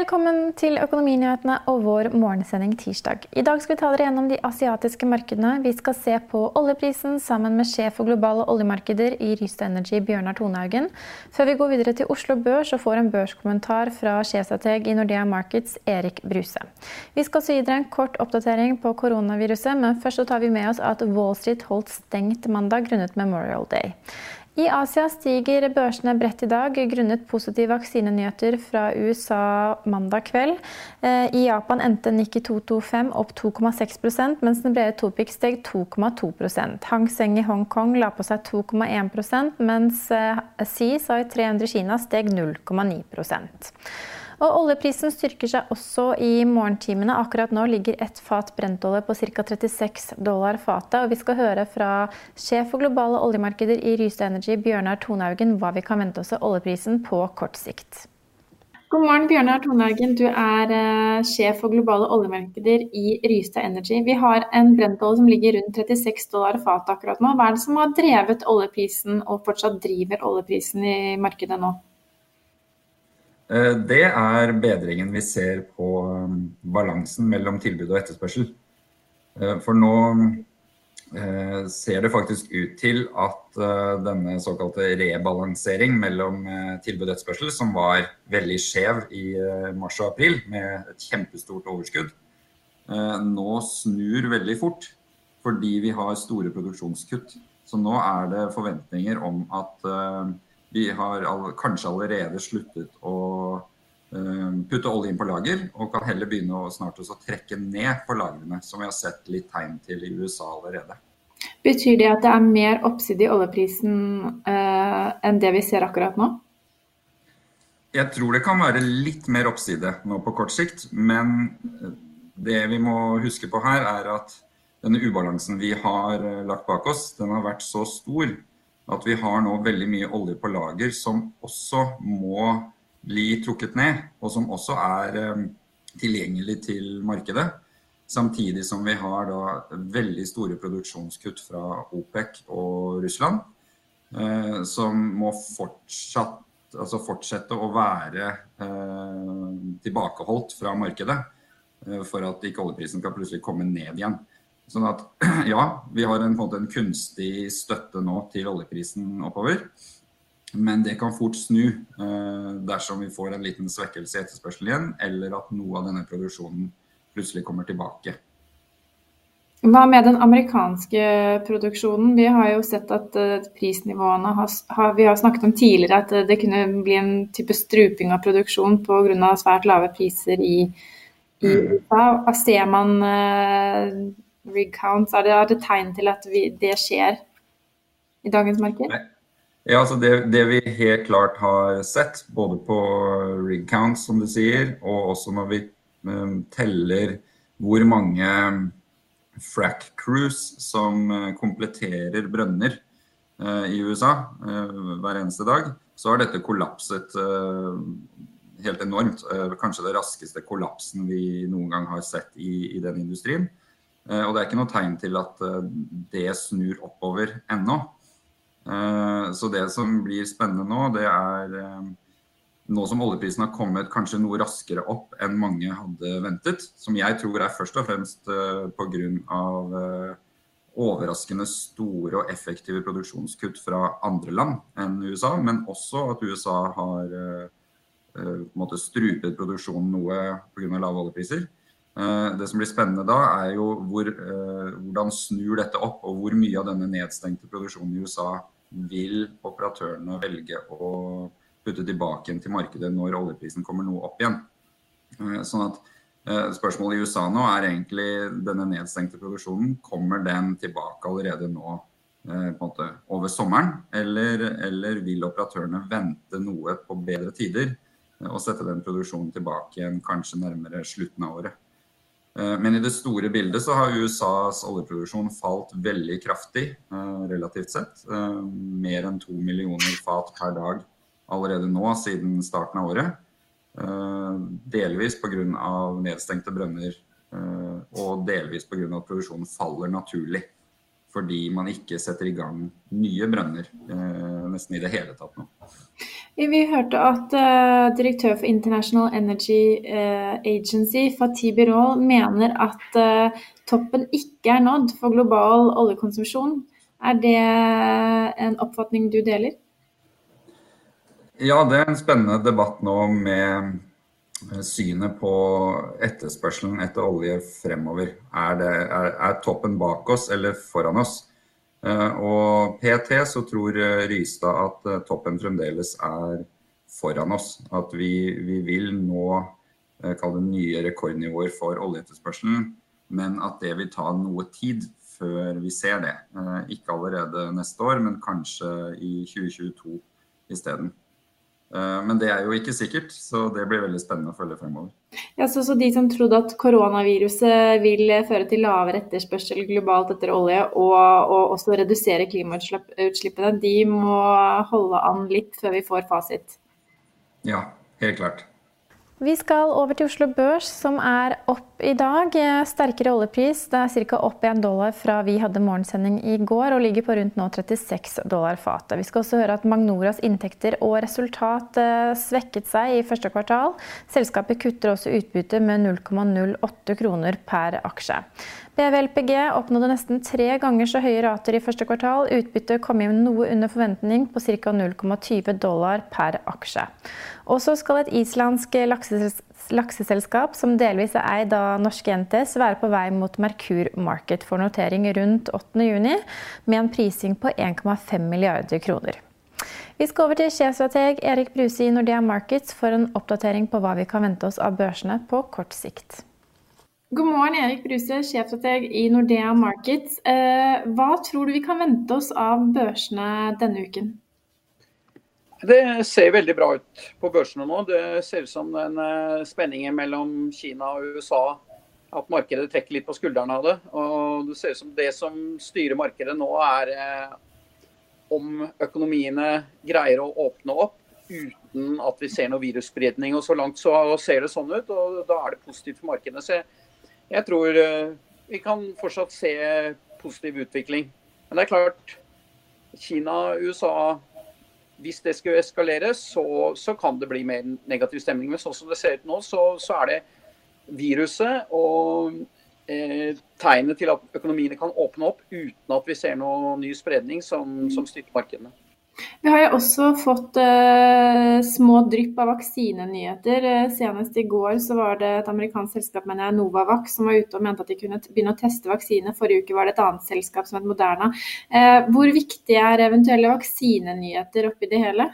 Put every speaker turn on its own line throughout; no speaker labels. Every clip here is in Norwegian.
Velkommen til Økonominyhetene og vår morgensending tirsdag. I dag skal vi ta dere gjennom de asiatiske markedene. Vi skal se på oljeprisen sammen med sjef for globale oljemarkeder i Rysta Energy, Bjørnar Tonehaugen. Før vi går videre til Oslo Børs og får en børskommentar fra sjefstrateg i Nordea Markets, Erik Bruse. Vi skal også gi dere en kort oppdatering på koronaviruset, men først så tar vi med oss at Wall Street holdt stengt mandag grunnet Memorial Day. I Asia stiger børsene bredt i dag grunnet positive vaksinenyheter fra USA mandag kveld. Eh, I Japan endte Nikki 225 opp 2,6% mens den brede Topik steg 2,2 Hang Seng i Hongkong la på seg 2,1% mens Xi sa i 300 Kina steg 0,9 og oljeprisen styrker seg også i morgentimene. Akkurat nå ligger et fat brentolje på ca. 36 dollar fatet. Vi skal høre fra sjef for globale oljemarkeder i Rystad Energy, Bjørnar Tonhaugen, hva vi kan vente oss av oljeprisen på kort sikt. God morgen, Bjørnar Tonhaugen. Du er uh, sjef for globale oljemarkeder i Rystad Energy. Vi har en brentolje som ligger rundt 36 dollar fatet akkurat nå. Hva er det som har drevet oljeprisen og fortsatt driver oljeprisen i markedet nå?
Eh, det er bedringen vi ser på um, balansen mellom tilbud og etterspørsel. Eh, for nå eh, ser det faktisk ut til at denne såkalte rebalansering mellom tilbud og etterspørsel, som var veldig skjev i mars og april med et kjempestort overskudd, nå snur veldig fort fordi vi har store produksjonskutt. Så nå er det forventninger om at vi har all, kanskje allerede sluttet å uh, putte olje inn på lager, og kan heller begynne å snart også trekke ned på lagrene, som vi har sett litt tegn til i USA allerede.
Betyr det at det er mer oppside i oljeprisen uh, enn det vi ser akkurat nå?
Jeg tror det kan være litt mer oppside nå på kort sikt, men det vi må huske på her, er at denne ubalansen vi har eh, lagt bak oss, den har vært så stor at vi har nå veldig mye olje på lager som også må bli trukket ned, og som også er eh, tilgjengelig til markedet. Samtidig som vi har veldig store produksjonskutt fra OPEC og Russland, eh, som må fortsatt, altså fortsette å være eh, tilbakeholdt fra markedet for at ikke oljeprisen kan plutselig komme ned igjen. Sånn at ja, vi har en, en, en kunstig støtte nå til oljeprisen oppover. Men det kan fort snu eh, dersom vi får en liten svekkelse i etterspørselen igjen, eller at noe av denne produksjonen plutselig kommer tilbake.
Hva med den amerikanske produksjonen? Vi har jo sett at uh, prisnivåene har, Vi har snakket om tidligere at uh, det kunne bli en type struping av produksjon pga. svært lave priser i, i mm. USA. Ser man uh, rig counts? Er det, er det tegn til at vi, det skjer i dagens marked?
Ja, altså det, det, vi helt klart har sett, både på rig counts, som du sier, og også når vi um, teller hvor mange frack crews som uh, kompletterer brønner uh, i USA uh, hver eneste dag, så har dette kollapset helt enormt. kanskje det raskeste kollapsen vi noen gang har sett i, i den industrien. Eh, og det er ikke noe tegn til at eh, det snur oppover ennå. Eh, så det som blir spennende nå, det er nå som oljeprisen har kommet kanskje noe raskere opp enn mange hadde ventet, som jeg tror er først og fremst pga. overraskende store og effektive produksjonskutt fra andre land enn USA, men også at USA har uh, strupet produksjonen noe pga. lave oljepriser. Uh, det som blir spennende da, er jo hvor, uh, hvordan snur dette opp, og hvor mye av denne nedstengte produksjonen i USA vil operatørene velge å putte tilbake igjen til markedet når oljeprisen kommer noe opp igjen. Sånn at Eh, spørsmålet i USA nå er egentlig denne nedstengte produksjonen, kommer den tilbake allerede nå eh, måte over sommeren? Eller, eller vil operatørene vente noe på bedre tider eh, og sette den produksjonen tilbake igjen kanskje nærmere slutten av året? Men i det store bildet så har USAs oljeproduksjon falt veldig kraftig relativt sett. Mer enn to millioner fat per dag allerede nå siden starten av året. Eh, delvis pga. nedstengte brønner eh, og delvis pga. at produksjonen faller naturlig. Fordi man ikke setter i gang nye brønner eh, nesten i det hele tatt nå.
Vi hørte at eh, direktør for International Energy eh, Agency, Fatih Birol, mener at uh, toppen ikke er nådd for global oljekonsumsjon. Er det en oppfatning du deler?
Ja, det er en spennende debatt nå med synet på etterspørselen etter olje fremover. Er, det, er, er toppen bak oss eller foran oss? Eh, og PT så tror Rystad at eh, toppen fremdeles er foran oss. At vi, vi vil nå eh, kalle det nye rekordnivåer for oljeetterspørselen, men at det vil ta noe tid før vi ser det. Ikke allerede neste år, men kanskje i 2022 isteden. Eh, men det er jo ikke sikkert, så det blir veldig spennende å følge fremover.
Ja, så, så, De som trodde at koronaviruset vil føre til lavere etterspørsel globalt etter olje og, og også redusere klimautslippene, de må holde an litt før vi får fasit?
Ja, helt klart.
Vi skal over til Oslo Børs, som er opp i dag. Sterkere oljepris. Det er ca. opp 1 dollar fra vi hadde morgensending i går, og ligger på rundt nå 36 dollar fatet. Vi skal også høre at Magnoras inntekter og resultat eh, svekket seg i første kvartal. Selskapet kutter også utbyttet med 0,08 kroner per aksje. BVLPG oppnådde nesten tre ganger så høye rater i første kvartal. Utbyttet kom inn noe under forventning på ca. 0,20 dollar per aksje. Og så skal et islandsk lakseselskap som delvis er eid av norske NTS, være på vei mot Merkur Market for notering rundt 8.6, med en prising på 1,5 milliarder kroner. Vi skal over til sjefstrateg Erik Bruse i Nordea Markets for en oppdatering på hva vi kan vente oss av børsene på kort sikt. God morgen, Erik Bruse, sjefstrateg i Nordea Markets. Eh, hva tror du vi kan vente oss av børsene denne uken?
Det ser veldig bra ut på børsene nå. Det ser ut som den eh, spenningen mellom Kina og USA at markedet trekker litt på skuldrene av det. Og det ser ut som det som styrer markedet nå, er eh, om økonomiene greier å åpne opp uten at vi ser noe virusspredning. Og så langt så ser det sånn ut, og da er det positivt for markedet. Så tror eh, vi kan fortsatt se positiv utvikling. Men det er klart, Kina, USA hvis det skulle eskalere, så, så, kan det bli mer negativ stemning. Men sånn som det ser ut nå, så, så er det viruset og eh, tegnet til at økonomiene kan åpne opp uten at vi ser noen ny spredning som, som styrker markedene.
Vi har jo også fått uh, små drypp av vaksinenyheter. Uh, senest i går så var det et amerikansk selskap mener jeg, Novavax som var ute og mente at de kunne begynne å teste vaksine. Forrige uke var det et annet selskap som het Moderna. Uh, hvor viktig er eventuelle vaksinenyheter oppi det hele?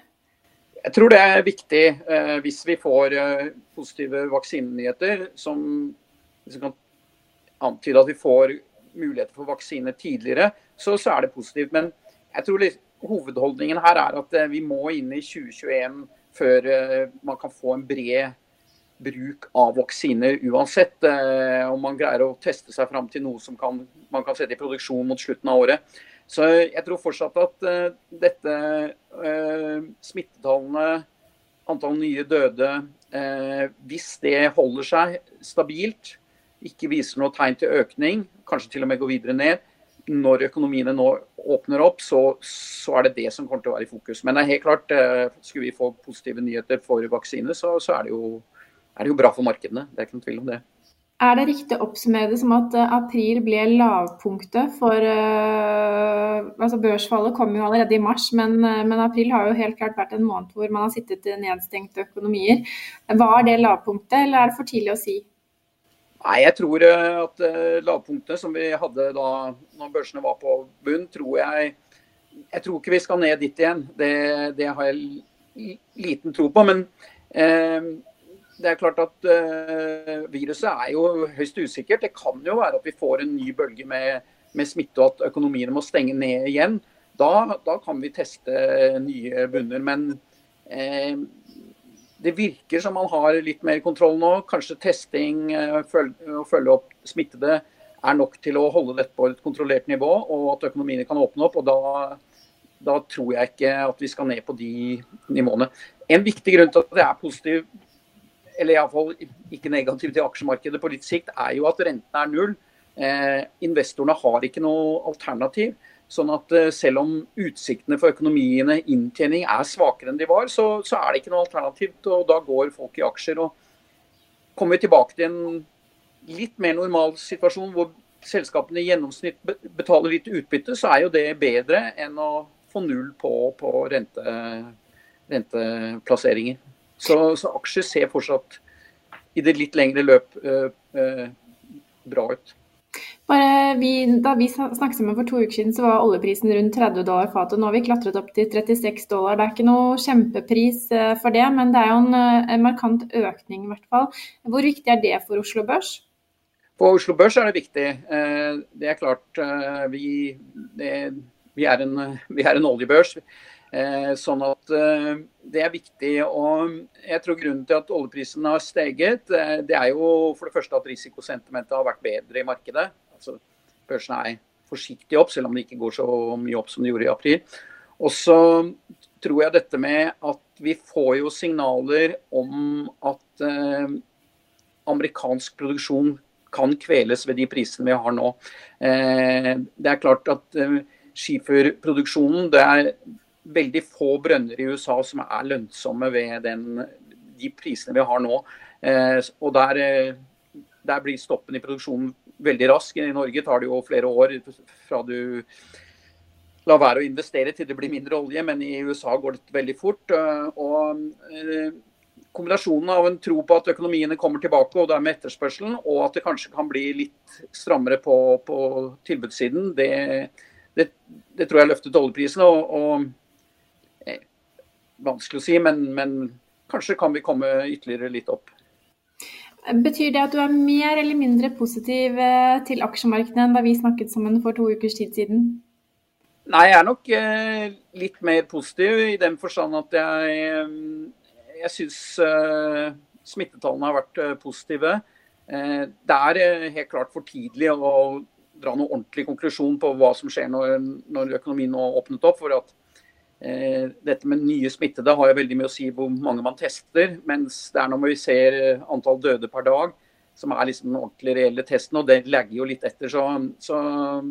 Jeg tror det er viktig hvis vi får positive vaksinenyheter som, som kan antyde at vi får muligheter for vaksine tidligere, så, så er det positivt. Men jeg tror litt hovedholdningen her er at eh, vi må inn i 2021 før eh, man kan få en bred bruk av vaksiner uansett. Eh, om man greier å teste seg fram til noe som kan, man kan sette i produksjon mot slutten av året. Så jeg tror fortsatt at dette smittetallene, antall nye døde, hvis det holder seg stabilt, ikke viser noe tegn til økning, kanskje til og med går videre ned, når økonomiene nå åpner opp, så, så, er det det som kommer til å være i fokus. Men det er helt klart, eh, skulle vi få positive nyheter for vaksine, så, så er, det jo, er, det jo, bra for markedene. Det er ikke noen tvil om det.
Er det riktig å oppsummere det som at eh, april ble lavpunktet for uh, altså Børsfallet kom jo allerede i mars, men, men, april har jo helt klart vært en måned hvor man har sittet i nedstengte økonomier. Var det lavpunktet, eller er det for tidlig å si?
Nei, jeg tror at uh, lavpunktet som vi hadde da når børsene var på bunn, tror jeg Jeg tror ikke vi skal ned dit igjen. Det, det har jeg liten tro på. Men det er klart at eh, viruset er jo høyst usikkert. Det kan jo være at vi får en ny bølge med, med smitte og at økonomiene må stenge ned igjen. Da, da kan vi teste nye bunner. Men uh, det virker som man har litt mer kontroll nå. Kanskje testing og følge, og følge opp smittede er nok til å holde dette på et kontrollert nivå, og at økonomiene kan åpne opp. og da da tror jeg ikke at vi skal ned på de nivåene. En viktig grunn til at det er positiv eller iallfall ikke negativ til aksjemarkedet på litt sikt, er jo at renten er null. Eh, investorene har ikke noe alternativ. Sånn at eh, selv om utsiktene for økonomiene, inntjening, er svakere enn de var, så, så, er det ikke noe alternativt. Og da går folk i aksjer. og Kommer vi tilbake til en litt mer normal situasjon hvor selskapene i gjennomsnitt betaler litt utbytte, så er jo det bedre enn å få null på, på rente, renteplasseringer. Så, så, aksjer ser fortsatt i det litt lengre løp øh, øh, bra ut.
Vi, da vi snakket sammen for to uker siden, så var oljeprisen rundt 30 dollar fatet. Nå har vi klatret opp til 36 dollar. Det er ikke noe kjempepris øh, for det, men det er jo en, en markant økning i hvert fall. Hvor viktig er det for Oslo Børs?
På Oslo Børs er det viktig. Det er klart vi, det, vi, er, en, vi er en oljebørs. Eh, sånn at eh, det er viktig. Og jeg tror grunnen til at oljeprisen har steget, eh, det er jo for det første at risikosentimentet har vært bedre i markedet. Altså Børsen er forsiktig opp, selv om det ikke går så mye opp som det gjorde i april. Og så tror jeg dette med at vi får jo signaler om at eh, amerikansk produksjon kan kveles ved de prisene vi har nå. Eh, det er klart at eh, skiferproduksjonen det er veldig få brønner i USA som er lønnsomme ved den, de prisene vi har nå. Eh, og der, eh, der, blir stoppen i produksjonen veldig rask. I Norge tar det jo flere år fra du lar være å investere til det blir mindre olje, men i USA går det veldig fort. Eh, og eh, Kombinasjonen av en tro på at økonomiene kommer tilbake, og dermed etterspørselen, og at det kanskje kan bli litt strammere på, på tilbudssiden, det, det, det, tror jeg løftet oljeprisen. og, og vanskelig å si, men, men kanskje kan vi komme ytterligere litt opp.
Betyr det at du er mer eller mindre positiv eh, til aksjemarkedet enn da vi snakket sammen for to ukers tid siden?
Nei, jeg er nok eh, litt mer positiv i den forstand at jeg, eh, jeg syns smittetallene har vært positive. Det er helt klart for tidlig å dra noen ordentlig konklusjon på hva som skjer når, når økonomien nå åpnet opp. for at dette med nye smittede har jo veldig mye å si hvor mange man tester. Mens det er når vi ser eh, antall døde per dag, som er liksom den ordentlig reelle testen. Og det legger jo litt etter. Så, så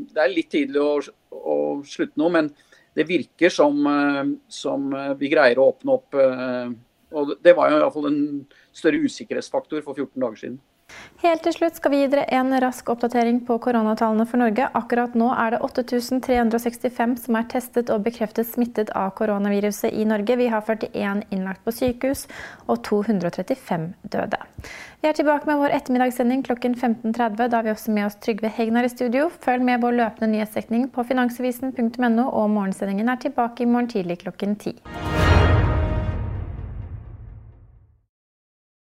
det er litt tidlig å, å, slutte nå. Men det virker som, eh, som, vi greier å åpne opp. Og det var jo iallfall en større usikkerhetsfaktor for 14 dager siden.
Helt til slutt skal vi gi dere en rask oppdatering på koronatallene for Norge. Akkurat nå er det 8365 som er testet og bekreftet smittet av koronaviruset i Norge. Vi har 41 innlagt på sykehus og 235 døde. Vi er tilbake med vår ettermiddagssending klokken 15.30. Da har vi også med oss Trygve Hegnar i studio. Følg med vår løpende nyhetsdekning på finansavisen.no, og morgensendingen er tilbake i morgen tidlig klokken 10.